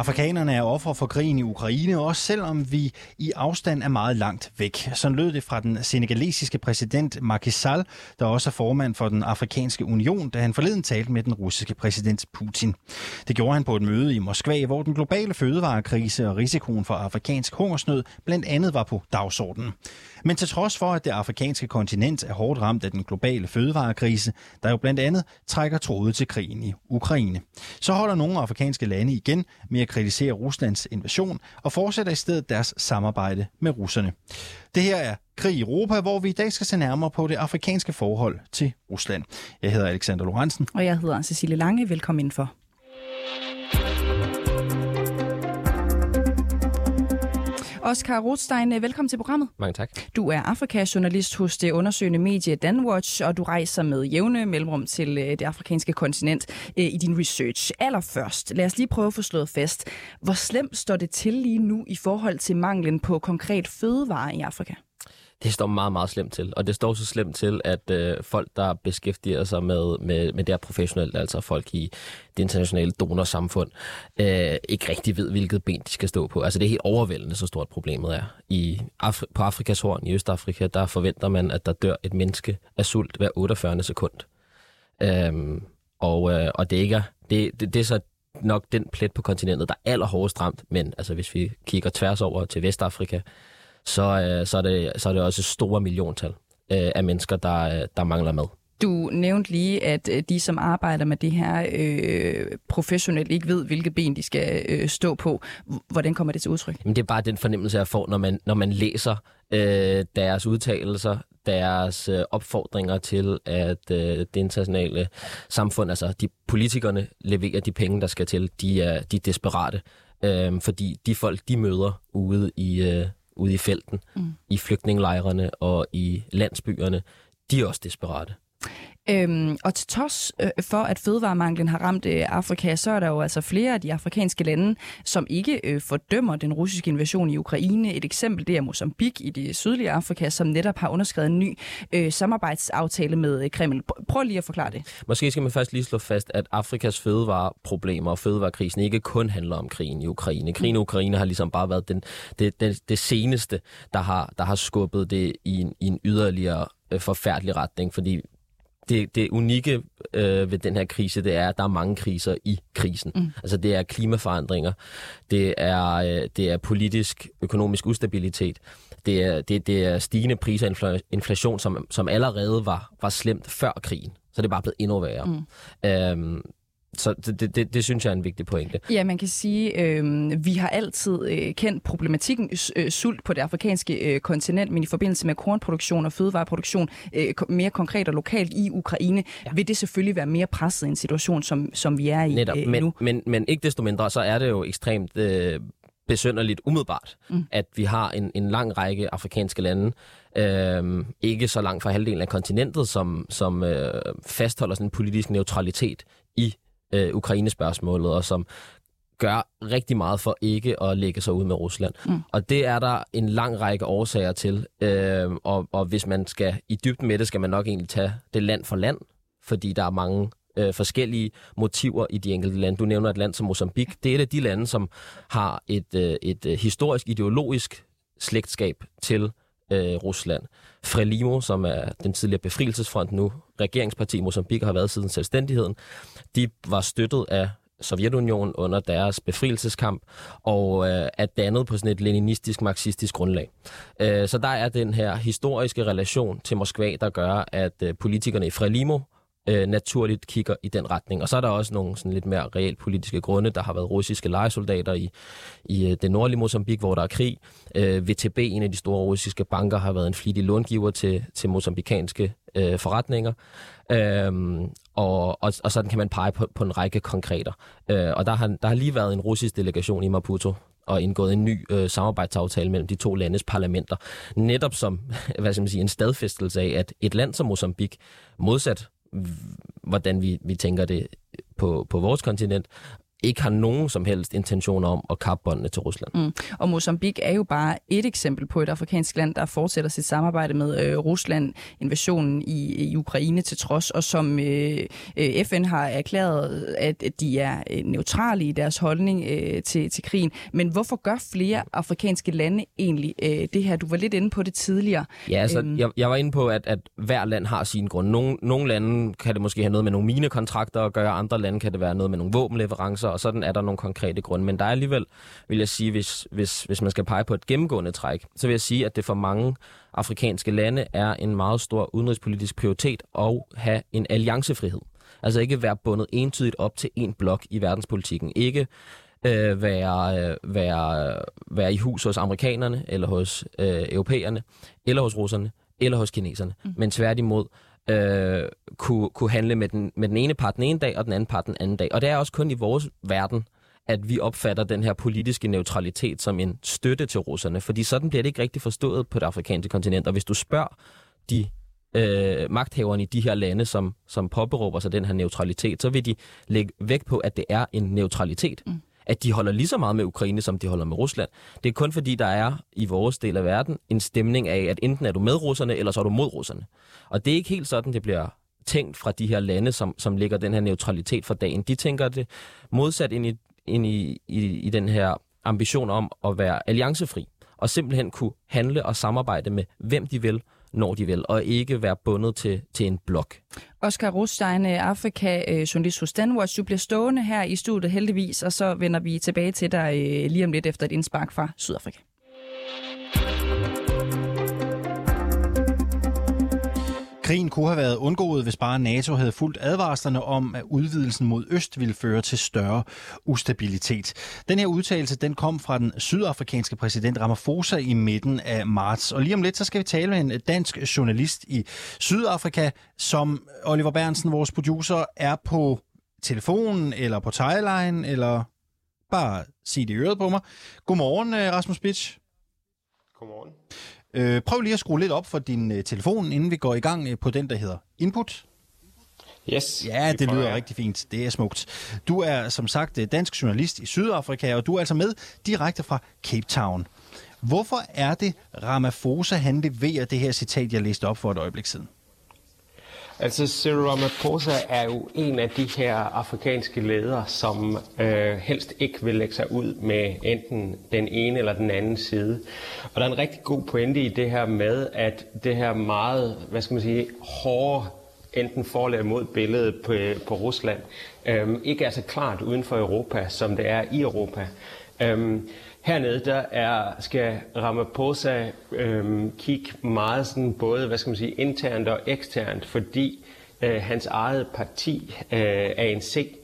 Afrikanerne er offer for krigen i Ukraine, også selvom vi i afstand er meget langt væk. Sådan lød det fra den senegalesiske præsident Macky Sall, der også er formand for den afrikanske union, da han forleden talte med den russiske præsident Putin. Det gjorde han på et møde i Moskva, hvor den globale fødevarekrise og risikoen for afrikansk hungersnød blandt andet var på dagsordenen. Men til trods for, at det afrikanske kontinent er hårdt ramt af den globale fødevarekrise, der jo blandt andet trækker tråde til krigen i Ukraine, så holder nogle afrikanske lande igen med at kritisere Ruslands invasion og fortsætter i stedet deres samarbejde med russerne. Det her er Krig i Europa, hvor vi i dag skal se nærmere på det afrikanske forhold til Rusland. Jeg hedder Alexander Lorentzen. Og jeg hedder Cecilie Lange. Velkommen indenfor. Oscar Rothstein, velkommen til programmet. Mange tak. Du er Afrika-journalist hos det undersøgende medie Danwatch, og du rejser med jævne mellemrum til øh, det afrikanske kontinent øh, i din research. Allerførst, lad os lige prøve at få slået fast. Hvor slemt står det til lige nu i forhold til manglen på konkret fødevare i Afrika? Det står meget, meget slemt til. Og det står så slemt til, at øh, folk, der beskæftiger sig med, med, med det her professionelt, altså folk i det internationale donorsamfund, øh, ikke rigtig ved, hvilket ben de skal stå på. Altså det er helt overvældende, så stort problemet er. I Afri- på Afrikas horn, i Østafrika, der forventer man, at der dør et menneske af sult hver 48. sekund. Øhm, og, øh, og det, ikke er, det, det, det er så nok den plet på kontinentet, der er allerhårdest ramt. Men altså, hvis vi kigger tværs over til Vestafrika, så, øh, så, er det, så er det også store milliontal øh, af mennesker, der, der mangler mad. Du nævnte lige, at øh, de, som arbejder med det her øh, professionelt, ikke ved, hvilke ben de skal øh, stå på. Hvordan kommer det til udtryk? Jamen, det er bare den fornemmelse, jeg får, når man, når man læser øh, deres udtalelser, deres øh, opfordringer til, at øh, det internationale samfund, altså de politikerne, leverer de penge, der skal til. De er, de er desperate, øh, fordi de folk, de møder ude i... Øh, ude i felten, mm. i flygtningelejrene og i landsbyerne, de er også desperate. Øhm, og til trods øh, for, at fødevaremanglen har ramt øh, Afrika, så er der jo altså flere af de afrikanske lande, som ikke øh, fordømmer den russiske invasion i Ukraine. Et eksempel det er Mozambique i det sydlige Afrika, som netop har underskrevet en ny øh, samarbejdsaftale med øh, Kreml. Prøv lige at forklare det. Måske skal man først lige slå fast, at Afrikas fødevareproblemer og fødevarekrisen ikke kun handler om krigen i Ukraine. Krigen i Ukraine har ligesom bare været den, det, det, det seneste, der har, der har skubbet det i en, i en yderligere øh, forfærdelig retning, fordi det, det unikke øh, ved den her krise, det er, at der er mange kriser i krisen. Mm. Altså det er klimaforandringer, det er, øh, det er politisk, økonomisk ustabilitet, det er, det, det er stigende priser og inflation, som, som allerede var, var slemt før krigen. Så det er bare blevet endnu værre. Mm. Øhm, så det, det, det synes jeg er en vigtig pointe. Ja, man kan sige, øh, vi har altid øh, kendt problematikken øh, sult på det afrikanske øh, kontinent, men i forbindelse med kornproduktion og fødevareproduktion, øh, mere konkret og lokalt i Ukraine, ja. vil det selvfølgelig være mere presset i en situation, som, som vi er i Netop, øh, men, nu. Men, men ikke desto mindre, så er det jo ekstremt øh, besynderligt umiddelbart, mm. at vi har en, en lang række afrikanske lande, øh, ikke så langt fra halvdelen af kontinentet, som, som øh, fastholder sådan en politisk neutralitet øh, Ukraine-spørgsmålet, og som gør rigtig meget for ikke at lægge sig ud med Rusland. Mm. Og det er der en lang række årsager til. Øh, og, og hvis man skal i dybden med det, skal man nok egentlig tage det land for land, fordi der er mange øh, forskellige motiver i de enkelte lande. Du nævner et land som Mozambique. Det er et af de lande, som har et, øh, et øh, historisk, ideologisk slægtskab til øh, Rusland. Frelimo, som er den tidligere befrielsesfront nu, regeringsparti i Mozambique har været siden selvstændigheden, de var støttet af Sovjetunionen under deres befrielseskamp, og øh, er dannet på sådan et leninistisk, marxistisk grundlag. Øh, så der er den her historiske relation til Moskva, der gør, at øh, politikerne i Frelimo øh, naturligt kigger i den retning. Og så er der også nogle sådan lidt mere reelt politiske grunde. Der har været russiske lejesoldater i, i øh, det nordlige Mozambique, hvor der er krig. Øh, VTB, en af de store russiske banker, har været en flittig långiver til, til mozambikanske øh, forretninger. Øhm, og, og, og sådan kan man pege på, på en række konkreter. Øh, og der har, der har lige været en russisk delegation i Maputo, og indgået en ny øh, samarbejdsaftale mellem de to landes parlamenter. Netop som hvad skal man sige, en stadfæstelse af, at et land som Mozambique, modsat hvordan vi, vi tænker det på, på vores kontinent, ikke har nogen som helst intention om at kappe båndene til Rusland. Mm. Og Mozambique er jo bare et eksempel på et afrikansk land, der fortsætter sit samarbejde med øh, Rusland, invasionen i, i Ukraine til trods, og som øh, øh FN har erklæret, at de er øh, neutrale i deres holdning øh, til, til krigen. Men hvorfor gør flere afrikanske lande egentlig øh, det her? Du var lidt inde på det tidligere. Ja, altså, øhm. jeg, jeg var inde på, at, at hver land har sin grund. Nogle, nogle lande kan det måske have noget med nogle minekontrakter at gøre, andre lande kan det være noget med nogle våbenleverancer, og sådan er der nogle konkrete grunde. Men der er alligevel, vil jeg sige, hvis, hvis, hvis man skal pege på et gennemgående træk, så vil jeg sige, at det for mange afrikanske lande er en meget stor udenrigspolitisk prioritet at have en alliancefrihed. Altså ikke være bundet entydigt op til en blok i verdenspolitikken. Ikke øh, være, øh, være, være i hus hos amerikanerne, eller hos øh, europæerne, eller hos russerne, eller hos kineserne. Mm. Men tværtimod øh, kunne, kunne handle med den, med den ene part den ene dag, og den anden part den anden dag. Og det er også kun i vores verden, at vi opfatter den her politiske neutralitet som en støtte til russerne. Fordi sådan bliver det ikke rigtig forstået på det afrikanske kontinent. Og hvis du spørger de øh, magthaverne i de her lande, som, som påberåber sig den her neutralitet, så vil de lægge vægt på, at det er en neutralitet. Mm at de holder lige så meget med Ukraine, som de holder med Rusland. Det er kun fordi, der er i vores del af verden en stemning af, at enten er du med russerne, eller så er du mod russerne. Og det er ikke helt sådan, det bliver tænkt fra de her lande, som, som ligger den her neutralitet for dagen. De tænker det modsat ind i, ind i, i, i den her ambition om at være alliancefri, og simpelthen kunne handle og samarbejde med hvem de vil, når de vil, og ikke være bundet til, til en blok. Oscar Rostein, øh, Afrika, øh, journalist hos Danwatch. Du bliver stående her i studiet heldigvis, og så vender vi tilbage til dig øh, lige om lidt efter et indspark fra Sydafrika. Krigen kunne have været undgået, hvis bare NATO havde fulgt advarslerne om, at udvidelsen mod øst ville føre til større ustabilitet. Den her udtalelse den kom fra den sydafrikanske præsident Ramaphosa i midten af marts. Og lige om lidt, så skal vi tale med en dansk journalist i Sydafrika, som Oliver Bernsen, vores producer, er på telefonen eller på timeline, eller bare sig det i øret på mig. Godmorgen, øh, Rasmus Bitsch. Godmorgen. Øh, prøv lige at skrue lidt op for din øh, telefon, inden vi går i gang øh, på den, der hedder Input. Yes. Ja, det lyder rigtig fint. Det er smukt. Du er som sagt øh, dansk journalist i Sydafrika, og du er altså med direkte fra Cape Town. Hvorfor er det Ramaphosa, han leverer det her citat, jeg læste op for et øjeblik siden? Altså Cyril Ramaphosa er jo en af de her afrikanske ledere, som øh, helst ikke vil lægge sig ud med enten den ene eller den anden side. Og der er en rigtig god pointe i det her med, at det her meget, hvad skal man sige, hårde enten for eller imod billedet på, på Rusland, øh, ikke er så klart uden for Europa, som det er i Europa. Øh, Hernede der er, skal Ramaphosa øhm, kigge meget sådan både hvad skal man sige, internt og eksternt, fordi øh, hans eget parti, øh, ANC,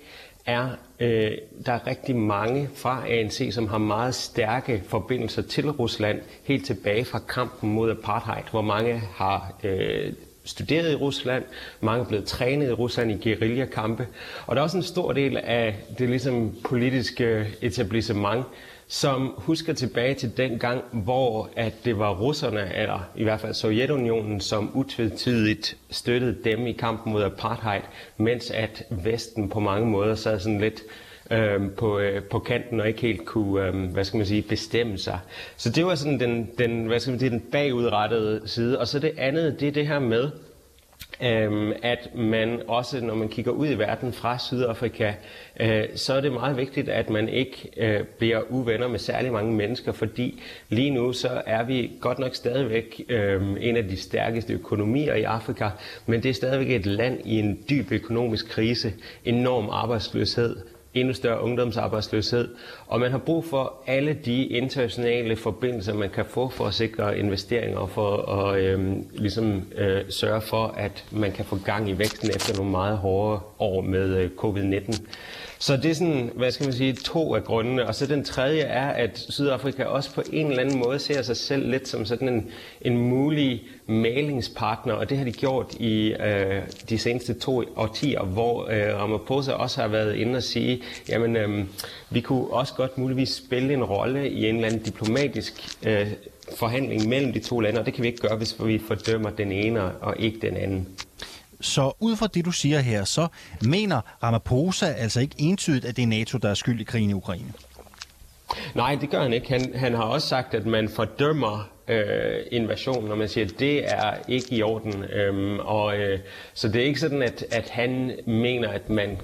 er, øh, der er rigtig mange fra ANC, som har meget stærke forbindelser til Rusland, helt tilbage fra kampen mod apartheid, hvor mange har øh, studeret i Rusland, mange er blevet trænet i Rusland i guerillakampe, og der er også en stor del af det ligesom politiske øh, etablissement, som husker tilbage til den gang, hvor at det var russerne, eller i hvert fald Sovjetunionen, som utvetydigt støttede dem i kampen mod apartheid, mens at Vesten på mange måder sad sådan lidt øh, på, øh, på kanten og ikke helt kunne, øh, hvad skal man sige, bestemme sig. Så det var sådan den, den, hvad skal man sige, den bagudrettede side. Og så det andet, det er det her med, Øhm, at man også, når man kigger ud i verden fra Sydafrika, øh, så er det meget vigtigt, at man ikke øh, bliver uvenner med særlig mange mennesker, fordi lige nu så er vi godt nok stadigvæk øh, en af de stærkeste økonomier i Afrika, men det er stadigvæk et land i en dyb økonomisk krise, enorm arbejdsløshed, endnu større ungdomsarbejdsløshed, og man har brug for alle de internationale forbindelser, man kan få for at sikre investeringer og for at øh, ligesom, øh, sørge for, at man kan få gang i væksten efter nogle meget hårde år med øh, covid-19. Så det er sådan, hvad skal man sige, to af grundene. Og så den tredje er, at Sydafrika også på en eller anden måde ser sig selv lidt som sådan en, en mulig malingspartner, og det har de gjort i øh, de seneste to årtier, hvor øh, Ramaphosa også har været inde og sige, jamen øh, vi kunne også godt muligvis spille en rolle i en eller anden diplomatisk øh, forhandling mellem de to lande, og det kan vi ikke gøre, hvis vi fordømmer den ene og ikke den anden. Så ud fra det, du siger her, så mener Ramaphosa altså ikke entydigt, at det er NATO, der er skyld i krigen i Ukraine? Nej, det gør han ikke. Han, han har også sagt, at man fordømmer øh, invasion, når man siger, at det er ikke i orden. Øhm, og, øh, så det er ikke sådan, at, at han mener, at man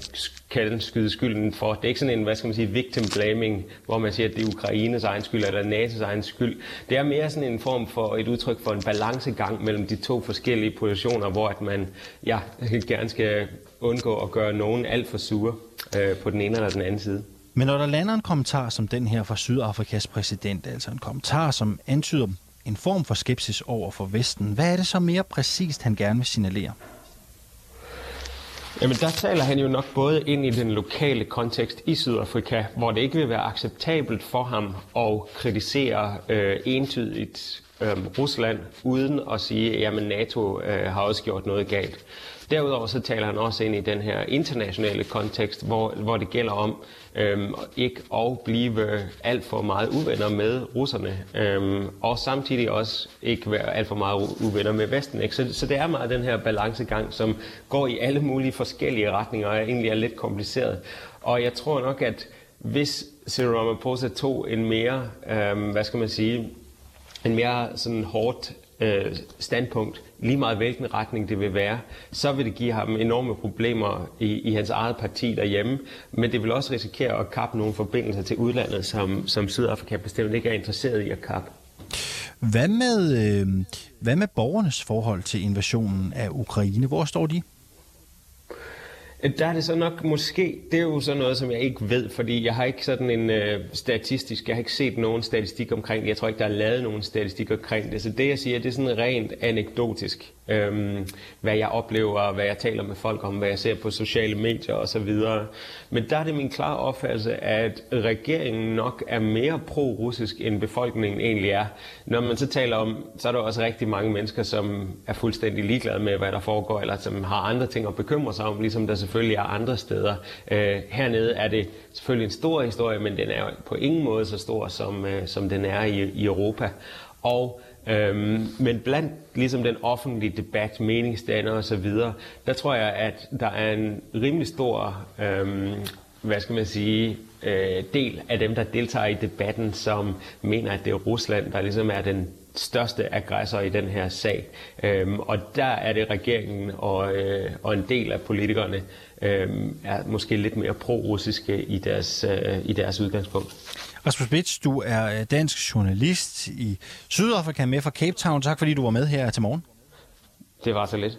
kan skyde skylden for. Det er ikke sådan en, hvad skal man sige, victim blaming, hvor man siger, at det er Ukraines egen skyld, eller NATO's egen skyld. Det er mere sådan en form for et udtryk for en balancegang mellem de to forskellige positioner, hvor at man ja, gerne skal undgå at gøre nogen alt for sure øh, på den ene eller den anden side. Men når der lander en kommentar som den her fra Sydafrikas præsident, altså en kommentar, som antyder en form for skepsis over for Vesten, hvad er det så mere præcist, han gerne vil signalere? Jamen der taler han jo nok både ind i den lokale kontekst i Sydafrika, hvor det ikke vil være acceptabelt for ham at kritisere øh, entydigt øh, Rusland, uden at sige, at NATO øh, har også gjort noget galt. Derudover så taler han også ind i den her internationale kontekst, hvor, hvor det gælder om øhm, ikke at blive alt for meget uvenner med russerne, øhm, og samtidig også ikke være alt for meget uvenner med Vesten. Ikke? Så, så det er meget den her balancegang, som går i alle mulige forskellige retninger, og egentlig er lidt kompliceret. Og jeg tror nok, at hvis Cyril Ramaphosa tog en mere, øhm, hvad skal man sige, en mere sådan hårdt øh, standpunkt, lige meget hvilken retning det vil være, så vil det give ham enorme problemer i, i hans eget parti derhjemme, men det vil også risikere at kappe nogle forbindelser til udlandet, som, som Sydafrika bestemt ikke er interesseret i at kappe. Hvad med, øh, hvad med borgernes forhold til invasionen af Ukraine? Hvor står de? Der er det så nok måske, det er jo sådan noget, som jeg ikke ved, fordi jeg har ikke sådan en øh, statistisk, jeg har ikke set nogen statistik omkring det. Jeg tror ikke, der er lavet nogen statistik omkring det. Så det, jeg siger, det er sådan rent anekdotisk. Øhm, hvad jeg oplever, hvad jeg taler med folk om, hvad jeg ser på sociale medier osv. Men der er det min klare opfattelse, at regeringen nok er mere pro-russisk, end befolkningen egentlig er. Når man så taler om, så er der også rigtig mange mennesker, som er fuldstændig ligeglade med, hvad der foregår, eller som har andre ting at bekymre sig om, ligesom der selvfølgelig er andre steder. Øh, hernede er det selvfølgelig en stor historie, men den er på ingen måde så stor, som, øh, som den er i, i Europa. Og Øhm, men blandt ligesom den offentlige debat, meningsdannere osv., der tror jeg, at der er en rimelig stor, øhm, hvad skal man sige, øh, del af dem, der deltager i debatten, som mener, at det er Rusland, der ligesom er den største aggressor i den her sag. Øhm, og der er det regeringen og, øh, og en del af politikerne øh, er måske lidt mere pro-russiske i deres, øh, i deres udgangspunkt. Rasmus Bitz, du er øh, dansk journalist i Sydafrika med fra Cape Town. Tak fordi du var med her til morgen. Det var så lidt.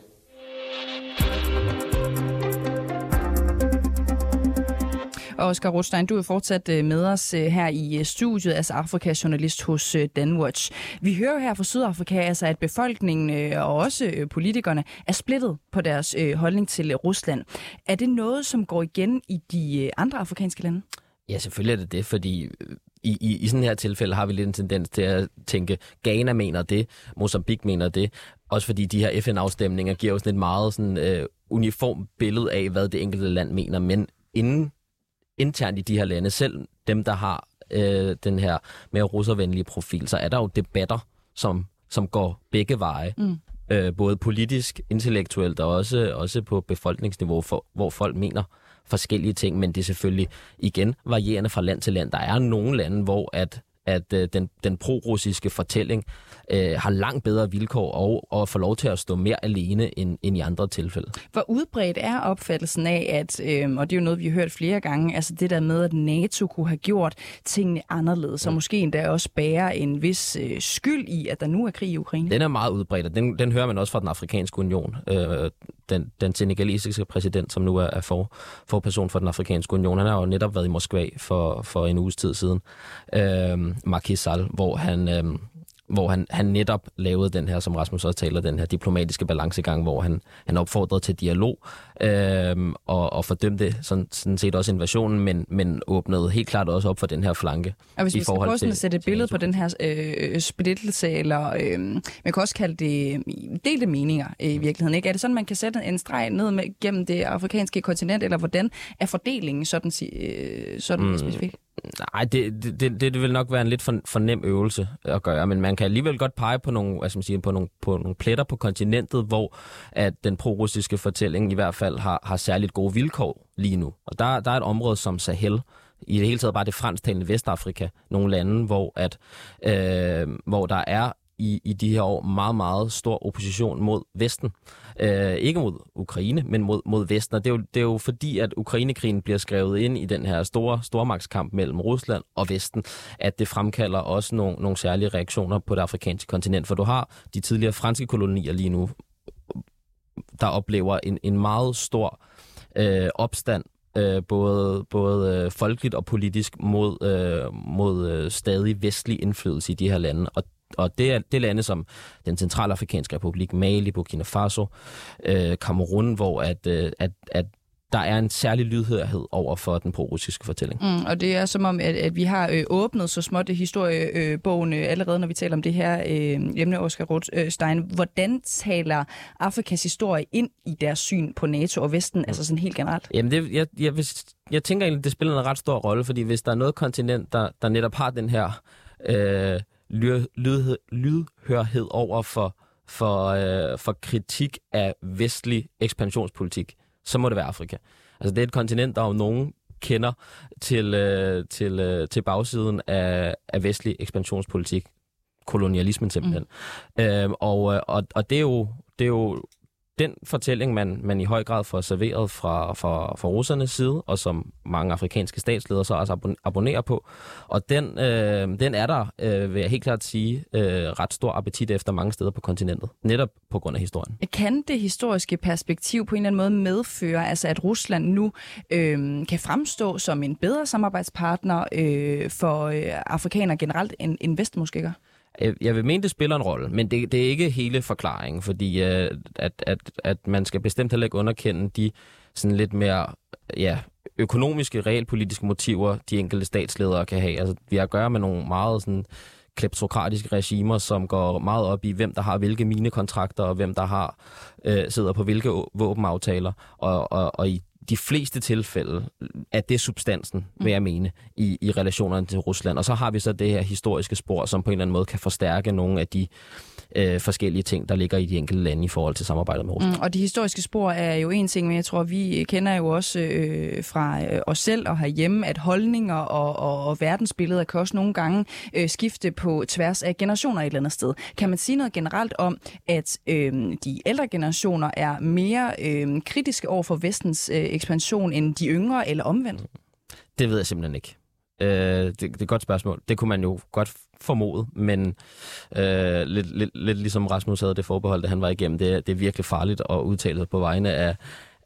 Og Oscar Rostein, du er fortsat øh, med os øh, her i studiet, altså Afrikas journalist hos Danwatch. Vi hører her fra Sydafrika, altså, at befolkningen og også politikerne er splittet på deres holdning til Rusland. Er det noget, som går igen i de andre afrikanske lande? Ja, selvfølgelig er det det, fordi øh, i, i, i sådan her tilfælde har vi lidt en tendens til at tænke, Ghana mener det, Mozambique mener det, også fordi de her FN-afstemninger giver os et meget sådan, uh, uniform billede af, hvad det enkelte land mener, men inden, internt i de her lande, selv dem, der har uh, den her mere russervenlige profil, så er der jo debatter, som, som går begge veje. Mm. Uh, både politisk, intellektuelt og også, også på befolkningsniveau, for, hvor folk mener, forskellige ting, men det er selvfølgelig igen varierende fra land til land. Der er nogle lande, hvor at at øh, den, den pro-russiske fortælling øh, har langt bedre vilkår og, og får lov til at stå mere alene end, end i andre tilfælde. Hvor udbredt er opfattelsen af, at, øh, og det er jo noget, vi har hørt flere gange, altså det der med, at NATO kunne have gjort tingene anderledes, ja. og måske endda også bære en vis øh, skyld i, at der nu er krig i Ukraine? Den er meget udbredt, og den, den hører man også fra den afrikanske union. Øh, den, den senegalesiske præsident, som nu er, er for, for person for den afrikanske union, han har jo netop været i Moskva for, for en uges tid siden. Øh, Macky Sall, hvor han... Øh, hvor han, han netop lavede den her, som Rasmus også taler, den her diplomatiske balancegang, hvor han, han opfordrede til dialog, øh, og, og fordømte sådan, sådan set også invasionen, men, men åbnede helt klart også op for den her flanke. Og hvis i vi skal prøve til- at sætte et billede på den her øh, splittelse, eller øh, man kan også kalde det øh, delte meninger øh, i virkeligheden, ikke? Er det sådan, man kan sætte en streg ned med, gennem det afrikanske kontinent, eller hvordan er fordelingen sådan, øh, sådan mm. specifikt? Nej, det, det, det, det vil nok være en lidt for, for nem øvelse at gøre, men man kan alligevel godt pege på nogle, skal man sige, på nogle, på nogle pletter på kontinentet, hvor at den pro-russiske fortælling i hvert fald har, har særligt gode vilkår lige nu. Og der, der er et område som Sahel, i det hele taget bare det fransktalende Vestafrika, nogle lande, hvor, at, øh, hvor der er i, i de her år meget, meget stor opposition mod Vesten. Øh, ikke mod Ukraine, men mod, mod Vesten. Og det er, jo, det er jo fordi, at Ukrainekrigen bliver skrevet ind i den her store stormagtskamp mellem Rusland og Vesten, at det fremkalder også nogle, nogle særlige reaktioner på det afrikanske kontinent. For du har de tidligere franske kolonier lige nu, der oplever en, en meget stor øh, opstand øh, både, både øh, folkeligt og politisk mod, øh, mod øh, stadig vestlig indflydelse i de her lande. Og, og det er det er lande som den centralafrikanske republik, Mali, Burkina Faso, øh, Kamerun, hvor at, øh, at, at der er en særlig lydhørhed over for den pro-russiske fortælling. Mm, og det er som om, at, at vi har øh, åbnet så småt historiebogen øh, allerede, når vi taler om det her øh, emne, Oscar Rothstein. Hvordan taler Afrikas historie ind i deres syn på NATO og Vesten, mm. altså sådan helt generelt? Jamen, det, jeg, jeg, hvis, jeg tænker egentlig, det spiller en ret stor rolle, fordi hvis der er noget kontinent, der, der netop har den her øh, lyd, lyd, lydhørhed over for, for, øh, for kritik af vestlig ekspansionspolitik, så må det være Afrika. Altså, det er et kontinent, der om nogen kender til, øh, til, øh, til bagsiden af, af vestlig ekspansionspolitik. Kolonialismen simpelthen. Mm. Øh, og, øh, og, og det er jo, det er jo den fortælling, man, man i høj grad får serveret fra, fra, fra russernes side, og som mange afrikanske statsledere så også abon- abonnerer på. Og den, øh, den er der, øh, vil jeg helt klart sige, øh, ret stor appetit efter mange steder på kontinentet. Netop på grund af historien. Kan det historiske perspektiv på en eller anden måde medføre, altså at Rusland nu øh, kan fremstå som en bedre samarbejdspartner øh, for øh, afrikanere generelt, end, end Vest måske gør? Øh, jeg- vil mene, det spiller en rolle, men det, det er ikke hele forklaringen, fordi øh, at, at, at man skal bestemt heller ikke underkende de sådan lidt mere ja, økonomiske, realpolitiske motiver, de enkelte statsledere kan have. Altså, vi har at gøre med nogle meget sådan, kleptokratiske regimer, som går meget op i, hvem der har hvilke minekontrakter, og hvem der har øh, sidder på hvilke våbenaftaler. Og, og, og i de fleste tilfælde er det substansen, vil jeg mene, i, i relationerne til Rusland. Og så har vi så det her historiske spor, som på en eller anden måde kan forstærke nogle af de øh, forskellige ting, der ligger i de enkelte lande i forhold til samarbejdet med Rusland. Mm, og de historiske spor er jo en ting, men jeg tror, vi kender jo også øh, fra øh, os selv og herhjemme, at holdninger og, og, og verdensbilleder kan også nogle gange øh, skifte på tværs af generationer et eller andet sted. Kan man sige noget generelt om, at øh, de ældre generationer er mere øh, kritiske over for vestens øh, ekspansion end de yngre, eller omvendt? Mm. Det ved jeg simpelthen ikke. Øh, det, det er et godt spørgsmål. Det kunne man jo godt formode, men øh, lidt, lidt, lidt ligesom Rasmus havde det forbehold, da han var igennem, det, er- det er virkelig farligt at udtale sig på vegne af,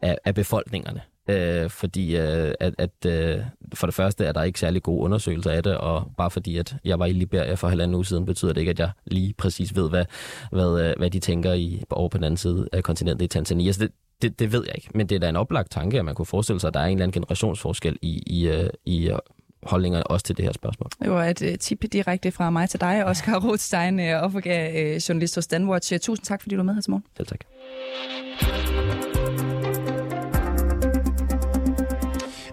af, af befolkningerne. Øh, fordi øh, at, at øh, for det første er der ikke særlig gode undersøgelser af det, og bare fordi at jeg var i Liberia for halvanden uge siden, betyder det ikke, at jeg lige præcis ved, hvad, hvad, øh, hvad de tænker i, over på den anden side af kontinentet i Tanzania. Så det, det, det ved jeg ikke, men det er da en oplagt tanke, at man kunne forestille sig, at der er en eller anden generationsforskel i, i, øh, i øh, holdninger også til det her spørgsmål. Det var et uh, tip direkte fra mig til dig, Oscar Rothstein, uh, journalist hos Danwatch. Tusind tak, fordi du var med her til morgen. Selv tak.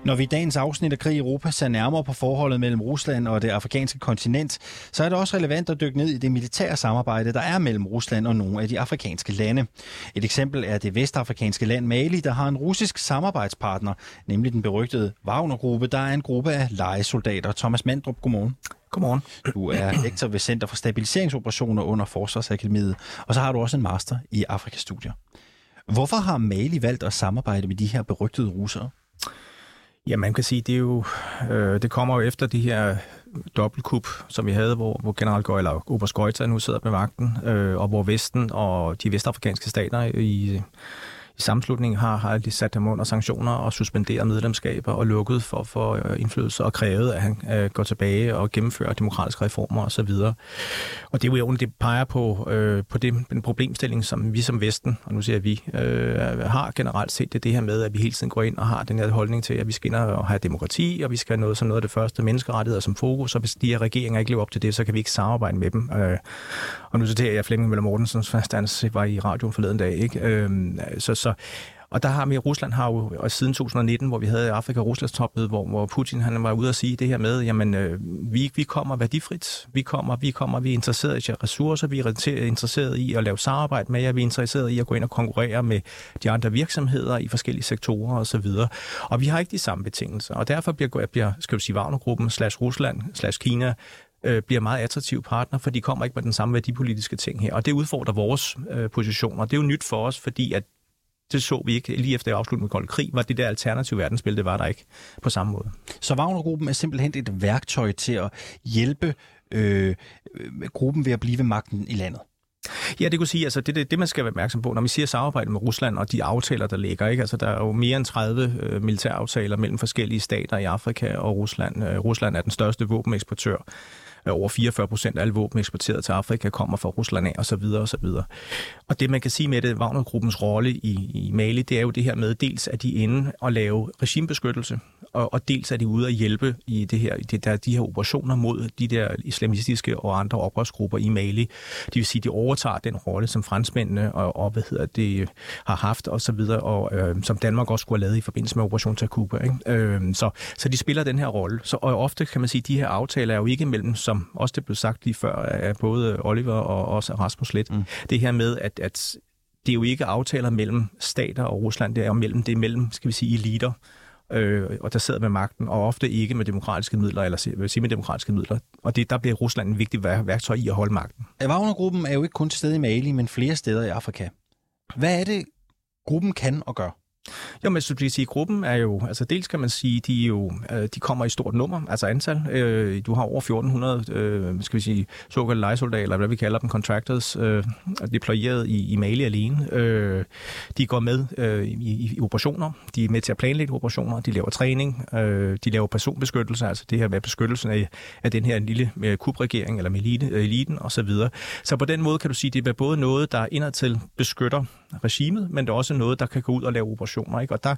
Når vi i dagens afsnit af Krig i Europa ser nærmere på forholdet mellem Rusland og det afrikanske kontinent, så er det også relevant at dykke ned i det militære samarbejde, der er mellem Rusland og nogle af de afrikanske lande. Et eksempel er det vestafrikanske land Mali, der har en russisk samarbejdspartner, nemlig den berygtede Wagner-gruppe, der er en gruppe af lejesoldater. Thomas Mandrup, godmorgen. Godmorgen. Du er lektor ved Center for Stabiliseringsoperationer under Forsvarsakademiet, og så har du også en master i Afrikastudier. Hvorfor har Mali valgt at samarbejde med de her berygtede russere? Ja, man kan sige, det er jo, øh, det kommer jo efter de her dobbeltkup, som vi havde, hvor, hvor general Gøj, eller Oberst nu sidder med magten, øh, og hvor Vesten og de vestafrikanske stater i, i sammenslutningen har, har de sat ham under sanktioner og suspenderet medlemskaber og lukket for, for øh, indflydelse og krævet, at han øh, går tilbage og gennemfører demokratiske reformer osv. Og det er jo det peger på, øh, på det, den problemstilling, som vi som Vesten, og nu siger vi, øh, har generelt set, det, det her med, at vi hele tiden går ind og har den her holdning til, at vi skal ind og have demokrati, og vi skal have noget som noget af det første menneskerettigheder som fokus, og hvis de her regeringer ikke lever op til det, så kan vi ikke samarbejde med dem. Øh, og nu citerer jeg Flemming Møller Mortensen, som var i radioen forleden dag. Ikke? Øh, så, så og der har vi, Rusland har jo, og siden 2019, hvor vi havde Afrika Ruslands topmøde, hvor, hvor Putin han var ude at sige det her med, jamen øh, vi, vi kommer værdifrit, vi kommer, vi kommer, vi er interesseret i ressourcer, vi er interesseret i at lave samarbejde med jer, vi er interesseret i at gå ind og konkurrere med de andre virksomheder i forskellige sektorer osv. Og, og vi har ikke de samme betingelser, og derfor bliver, bliver skal vi sige, Wagner-gruppen slash Rusland slash Kina øh, bliver meget attraktiv partner, for de kommer ikke med den samme værdipolitiske ting her. Og det udfordrer vores øh, positioner. Det er jo nyt for os, fordi at det så vi ikke lige efter afslutningen med Kold Krig, var det der alternative verdensbillede, det var der ikke på samme måde. Så Wagnergruppen er simpelthen et værktøj til at hjælpe øh, gruppen ved at blive ved magten i landet? Ja, det kunne sige, altså det, det, det man skal være opmærksom på, når vi siger samarbejde med Rusland og de aftaler, der ligger, ikke? Altså, der er jo mere end 30 øh, militæraftaler mellem forskellige stater i Afrika og Rusland. Øh, Rusland er den største våbeneksportør over 44 procent af alle våben eksporteret til Afrika kommer fra Rusland af, og så videre, og så videre. Og det, man kan sige med det, Wagner-gruppens rolle i, i Mali, det er jo det her med, dels at de inde og lave regimebeskyttelse, og, og dels er de ude at hjælpe i det her, det der, de her operationer mod de der islamistiske og andre oprørsgrupper i Mali. Det vil sige, de overtager den rolle, som franskmændene og, og hvad hedder det, har haft og så videre, og øh, som Danmark også skulle have lavet i forbindelse med Operation Takuba. Ikke? Øh, så, så de spiller den her rolle. Så, og ofte kan man sige, at de her aftaler er jo ikke mellem, som også det blev sagt lige før af både Oliver og også Rasmus Let, mm. det her med, at, at det er jo ikke aftaler mellem stater og Rusland, det er jo mellem, det er mellem, skal vi sige, eliter, øh, og der sidder med magten, og ofte ikke med demokratiske midler, eller vil sige med demokratiske midler. Og det, der bliver Rusland en vigtig værktøj i at holde magten. Wagner-gruppen er jo ikke kun til stede i Mali, men flere steder i Afrika. Hvad er det, gruppen kan og gør? Jo, men så sige, gruppen er jo, altså dels kan man sige, de, er jo, øh, de kommer i stort nummer, altså antal. Øh, du har over 1400, øh, skal vi sige, såkaldte legesoldater, eller hvad vi kalder dem, contractors, deployeret i, i Mali alene. De går med i, i operationer, de er med til at planlægge operationer, de laver træning, de laver personbeskyttelse, altså det her med beskyttelsen af, af den her lille kubregering, eller med eliten osv. Så, videre. så på den måde kan du sige, det er både noget, der indadtil beskytter regimet, men det er også noget, der kan gå ud og lave operationer. Ikke? Og der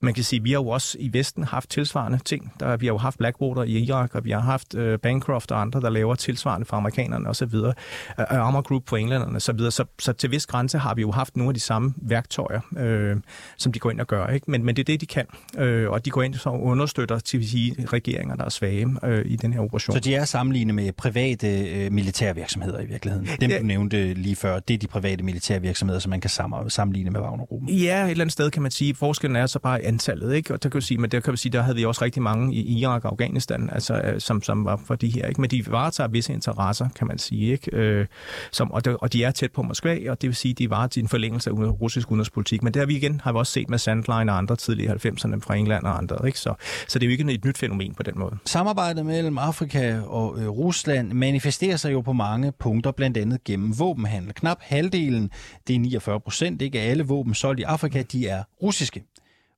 man kan sige, vi har jo også i Vesten haft tilsvarende ting. Der, vi har jo haft Blackwater i Irak, og vi har haft uh, Bancroft og andre, der laver tilsvarende for amerikanerne osv. Uh, Armor Group for englænderne osv. Så, videre. så, så til vis grænse har vi jo haft nogle af de samme værktøjer, øh, som de går ind og gør. Ikke? Men, men det er det, de kan. Øh, og de går ind og understøtter til sige, regeringer, der er svage øh, i den her operation. Så de er sammenlignet med private øh, militærvirksomheder i virkeligheden? Dem, ja. du nævnte lige før, det er de private militærvirksomheder, som man kan sammenligne med Wagner-gruppen? Ja, et eller andet sted kan man sige. Forskellen er så bare antallet, ikke? Og der kan sige, men der kan vi sige, der havde vi også rigtig mange i Irak og Afghanistan, altså, øh, som, som var for de her, ikke? Men de varetager visse interesser, kan man sige, ikke? Øh, som, og, der, og de er tæt på Moskva, og det vil sige, de varetager en forlængelse af russisk udenrigspolitik. Men det har vi igen, har vi også set med Sandline og andre tidligere 90'erne fra England og andre, ikke? Så, så det er jo ikke et nyt fænomen på den måde. Samarbejdet mellem Afrika og øh, Rusland manifesterer sig jo på mange punkter, blandt andet gennem våbenhandel. Knap halvdelen, det er 49 procent, ikke alle våben solgt i Afrika, de er russiske.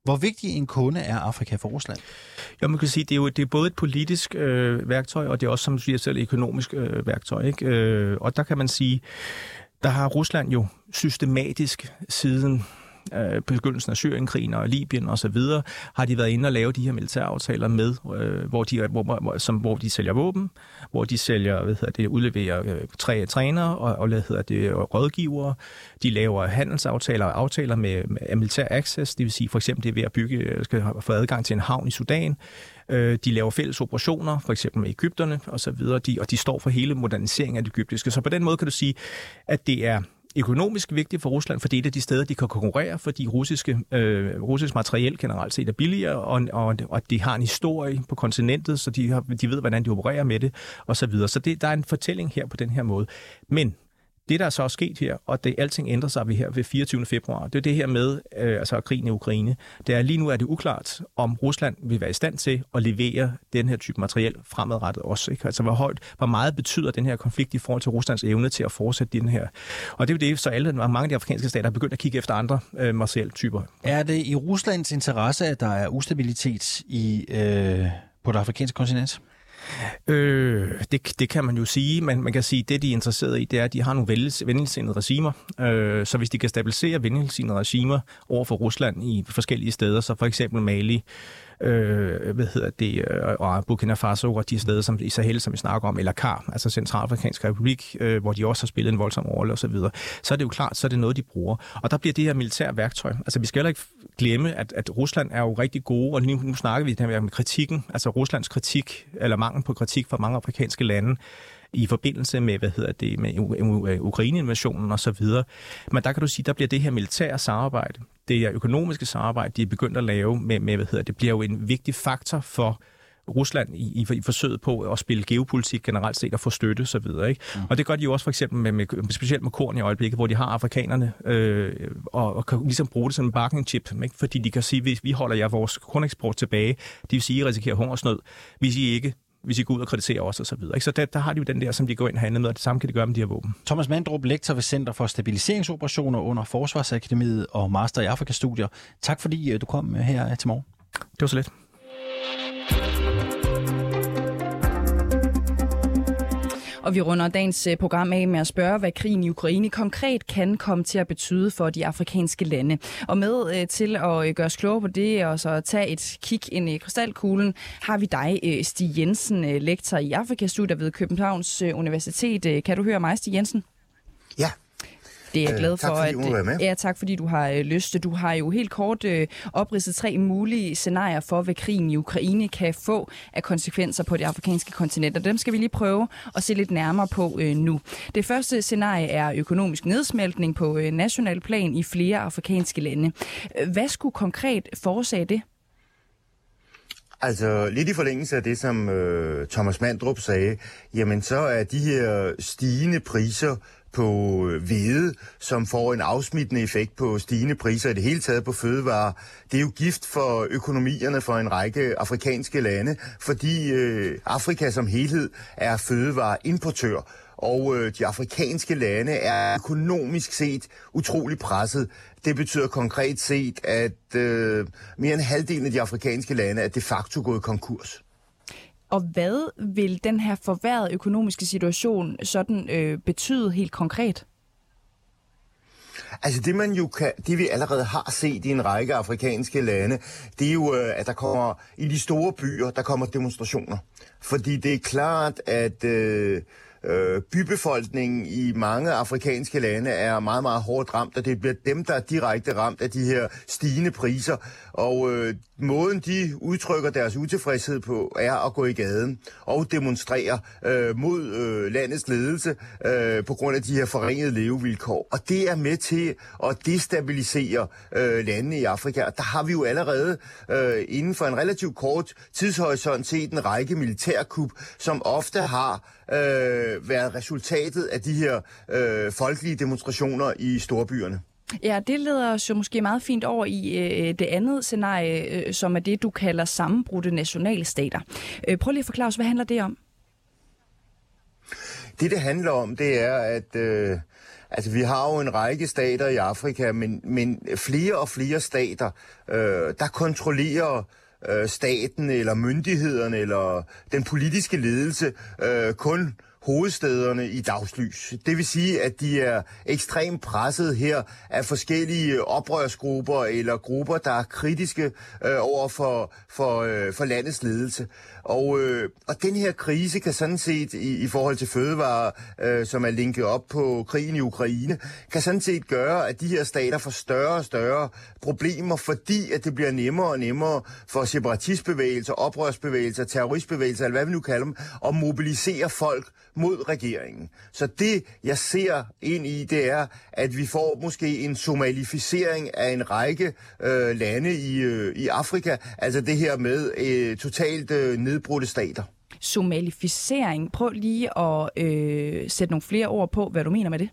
Hvor vigtig en kunde er Afrika for Rusland? Ja, man kan sige, det er jo det er både et politisk øh, værktøj, og det er også, som du siger selv, et økonomisk øh, værktøj. Ikke? Øh, og der kan man sige, der har Rusland jo systematisk siden øh, begyndelsen af Syrienkrigen og Libyen og så videre, har de været inde og lave de her militæraftaler med, øh, hvor, de, hvor, hvor, som, hvor de sælger våben, hvor de sælger, hvad hedder det, udleverer øh, tre trænere og, og hvad hedder det, rådgivere. De laver handelsaftaler og aftaler med, med militær access, det vil sige for eksempel det ved at bygge, øh, skal få adgang til en havn i Sudan. Øh, de laver fælles operationer, for eksempel med Ægypterne og så videre, de, og de står for hele moderniseringen af det egyptiske. Så på den måde kan du sige, at det er økonomisk vigtigt for Rusland, for det er et af de steder, de kan konkurrere, fordi russiske, øh, russisk materiel generelt set er billigere, og, og, og de har en historie på kontinentet, så de, har, de ved, hvordan de opererer med det, og så videre. Så det, der er en fortælling her på den her måde. Men det, der er så er sket her, og det alting ændrer sig ved her ved 24. februar, det er det her med øh, altså krigen i Ukraine. Det er lige nu er det uklart, om Rusland vil være i stand til at levere den her type materiel fremadrettet også. Ikke? Altså hvor højt, hvor meget betyder den her konflikt i forhold til Ruslands evne til at fortsætte den her. Og det er jo det, så alle, mange af de afrikanske stater er begyndt at kigge efter andre øh, materieltyper. Er det i Ruslands interesse, at der er ustabilitet i, øh, på det afrikanske kontinent? Øh, det, det kan man jo sige, men man kan sige, at det, de er interesseret i, det er, at de har nogle venligsindede regimer. Øh, så hvis de kan stabilisere venligsindede regimer over for Rusland i forskellige steder, så for eksempel Mali, øh, hvad hedder det, øh, og Burkina Faso og de steder, som i Sahel, som vi snakker om, eller CAR, altså Centralafrikansk Republik, øh, hvor de også har spillet en voldsom rolle osv., så, så er det jo klart, så er det noget, de bruger. Og der bliver det her militære værktøj. Altså vi skal heller ikke glemme, at, at Rusland er jo rigtig gode, og nu, nu snakker vi her med kritikken, altså Ruslands kritik, eller mangel på kritik fra mange afrikanske lande, i forbindelse med, hvad hedder det, med Ukraine-invasionen og så videre. Men der kan du sige, der bliver det her militære samarbejde, det her økonomiske samarbejde, de er begyndt at lave med, med hvad hedder det, bliver jo en vigtig faktor for Rusland i, i, i forsøget på at spille geopolitik generelt set og få støtte osv. Ikke? Mm. Og det gør de jo også for eksempel med, med, specielt med korn i øjeblikket, hvor de har afrikanerne øh, og, og kan ligesom bruge det som en bargaining chip, ikke? fordi de kan sige, hvis vi holder jer vores korneksport tilbage, det vil sige, at I risikerer hungersnød. Hvis I ikke hvis I går ud og kritiserer os og så videre. Så der, der har de jo den der, som de går ind og handler med, og det samme kan de gøre med de her våben. Thomas Mandrup, lektor ved Center for Stabiliseringsoperationer under Forsvarsakademiet og Master i Afrikastudier. Tak fordi øh, du kom her til morgen. Det var så lidt. Og vi runder dagens øh, program af med at spørge, hvad krigen i Ukraine konkret kan komme til at betyde for de afrikanske lande. Og med øh, til at øh, gøre os klogere på det, og så tage et kig ind i krystalkuglen, har vi dig, Stig Jensen, lektor i Afrikastudier ved Københavns Universitet. Kan du høre mig, Stig Jensen? Det er jeg glad for. Tak fordi at, du med. Ja, tak fordi du har øh, lyst. Du har jo helt kort øh, opridset tre mulige scenarier for, hvad krigen i Ukraine kan få af konsekvenser på det afrikanske kontinent, og dem skal vi lige prøve at se lidt nærmere på øh, nu. Det første scenarie er økonomisk nedsmeltning på øh, national plan i flere afrikanske lande. Hvad skulle konkret forårsage det? Altså, lidt i forlængelse af det, som øh, Thomas Mandrup sagde, jamen så er de her stigende priser på øh, hvede, som får en afsmittende effekt på stigende priser i det hele taget på fødevarer. Det er jo gift for økonomierne for en række afrikanske lande, fordi øh, Afrika som helhed er fødevareimportør og øh, de afrikanske lande er økonomisk set utrolig presset. Det betyder konkret set, at øh, mere end halvdelen af de afrikanske lande er de facto gået konkurs. Og hvad vil den her forværrede økonomiske situation sådan øh, betyde helt konkret? Altså det man jo kan, det vi allerede har set i en række afrikanske lande, det er jo, øh, at der kommer i de store byer, der kommer demonstrationer. Fordi det er klart, at øh, øh, bybefolkningen i mange afrikanske lande er meget, meget hårdt ramt, og det bliver dem, der er direkte ramt af de her stigende priser. Og øh, måden, de udtrykker deres utilfredshed på, er at gå i gaden og demonstrere øh, mod øh, landets ledelse øh, på grund af de her forringede levevilkår. Og det er med til at destabilisere øh, landene i Afrika. Og der har vi jo allerede øh, inden for en relativt kort tidshorisont set en række militærkup, som ofte har øh, været resultatet af de her øh, folkelige demonstrationer i storbyerne. Ja, det leder os jo måske meget fint over i øh, det andet scenarie, øh, som er det, du kalder sammenbrudte nationalstater. Øh, prøv lige at forklare os, hvad handler det om? Det, det handler om, det er, at øh, altså, vi har jo en række stater i Afrika, men, men flere og flere stater, øh, der kontrollerer øh, staten eller myndighederne eller den politiske ledelse øh, kun hovedstederne i dagslys. Det vil sige, at de er ekstremt presset her af forskellige oprørsgrupper eller grupper, der er kritiske øh, over for, for, øh, for landets ledelse. Og, øh, og den her krise kan sådan set i, i forhold til fødevarer, øh, som er linket op på krigen i Ukraine, kan sådan set gøre, at de her stater får større og større problemer, fordi at det bliver nemmere og nemmere for separatistbevægelser, oprørsbevægelser, terroristbevægelser, eller hvad vi nu kalder dem, at mobilisere folk mod regeringen. Så det, jeg ser ind i, det er, at vi får måske en somalificering af en række øh, lande i, øh, i Afrika. Altså det her med øh, totalt øh, nedbrudte stater. Somalificering. Prøv lige at øh, sætte nogle flere ord på, hvad du mener med det.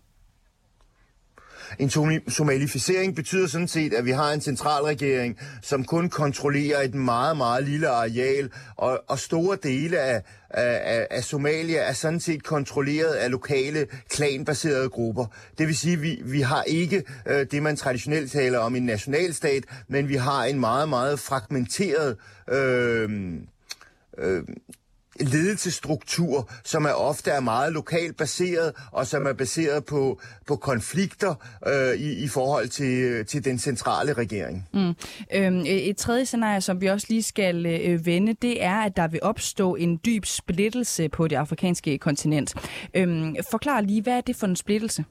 En somalificering betyder sådan set, at vi har en centralregering, som kun kontrollerer et meget, meget lille areal, og, og store dele af, af, af Somalia er sådan set kontrolleret af lokale klanbaserede grupper. Det vil sige, at vi, vi har ikke øh, det, man traditionelt taler om en nationalstat, men vi har en meget, meget fragmenteret øh, øh, ledelsesstruktur, som er ofte er meget lokalt baseret, og som er baseret på, på konflikter øh, i, i forhold til, til den centrale regering. Mm. Øhm, et tredje scenarie, som vi også lige skal øh, vende, det er, at der vil opstå en dyb splittelse på det afrikanske kontinent. Øhm, forklar lige, hvad er det for en splittelse?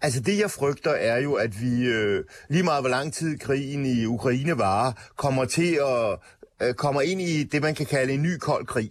Altså det, jeg frygter, er jo, at vi øh, lige meget hvor lang tid krigen i Ukraine varer, kommer til at øh, kommer ind i det, man kan kalde en ny kold krig.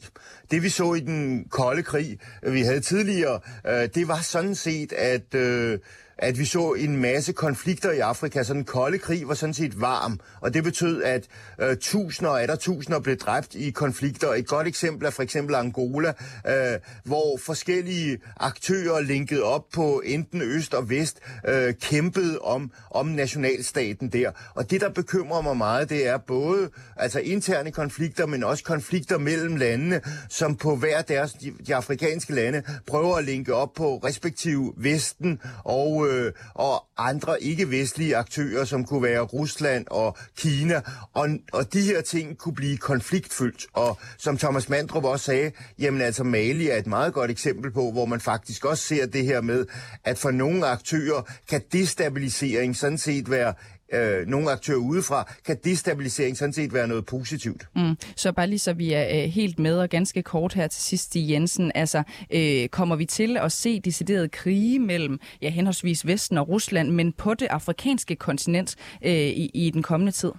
Det vi så i den kolde krig, øh, vi havde tidligere, øh, det var sådan set, at... Øh, at vi så en masse konflikter i Afrika, så den kolde krig var sådan set varm, og det betød, at øh, tusinder og der tusinder blev dræbt i konflikter. Et godt eksempel er for eksempel Angola, øh, hvor forskellige aktører linket op på enten øst og vest øh, kæmpede om, om nationalstaten der. Og det, der bekymrer mig meget, det er både altså interne konflikter, men også konflikter mellem landene, som på hver deres, de, de afrikanske lande, prøver at linke op på respektive Vesten og øh, og andre ikke-vestlige aktører, som kunne være Rusland og Kina. Og, og de her ting kunne blive konfliktfyldt. Og som Thomas Mandrup også sagde, jamen altså Mali er et meget godt eksempel på, hvor man faktisk også ser det her med, at for nogle aktører kan destabilisering sådan set være øh, nogle aktører udefra, kan destabilisering sådan set være noget positivt. Mm. Så bare lige så vi er øh, helt med og ganske kort her til sidst, Stig Jensen. Altså, øh, kommer vi til at se deciderede krige mellem ja, henholdsvis Vesten og Rusland, men på det afrikanske kontinent øh, i, i den kommende tid?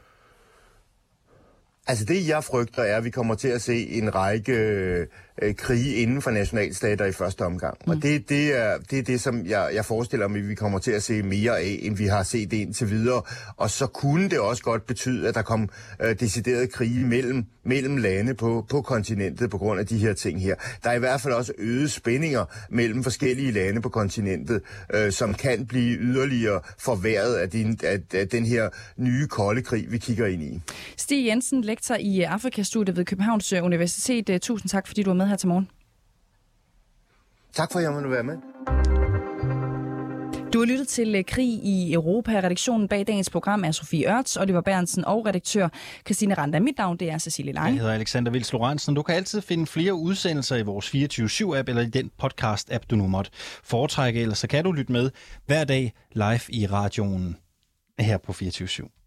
Altså det, jeg frygter, er, at vi kommer til at se en række øh, krige inden for nationalstater i første omgang. Mm. Og det, det, er, det er det, som jeg, jeg forestiller mig, at vi kommer til at se mere af, end vi har set det indtil videre. Og så kunne det også godt betyde, at der kom øh, deciderede krige mellem, mellem lande på, på kontinentet på grund af de her ting her. Der er i hvert fald også øget spændinger mellem forskellige lande på kontinentet, øh, som kan blive yderligere forværret af, din, af, af den her nye kolde krig, vi kigger ind i. Stig Jensen, lektor i Afrikastudiet ved Københavns Universitet. Tusind tak, fordi du var med her til morgen. Tak for, at jeg måtte være med. Du har lyttet til øh, Krig i Europa. Redaktionen bag dagens program er Sofie Ørts, Oliver Bernsen og redaktør Christine Randa. Mit navn det er Cecilie Lange. Jeg hedder Alexander Vils Lorentzen. Du kan altid finde flere udsendelser i vores 24-7-app eller i den podcast-app, du nu måtte foretrække. Ellers så kan du lytte med hver dag live i radioen her på 24 /7.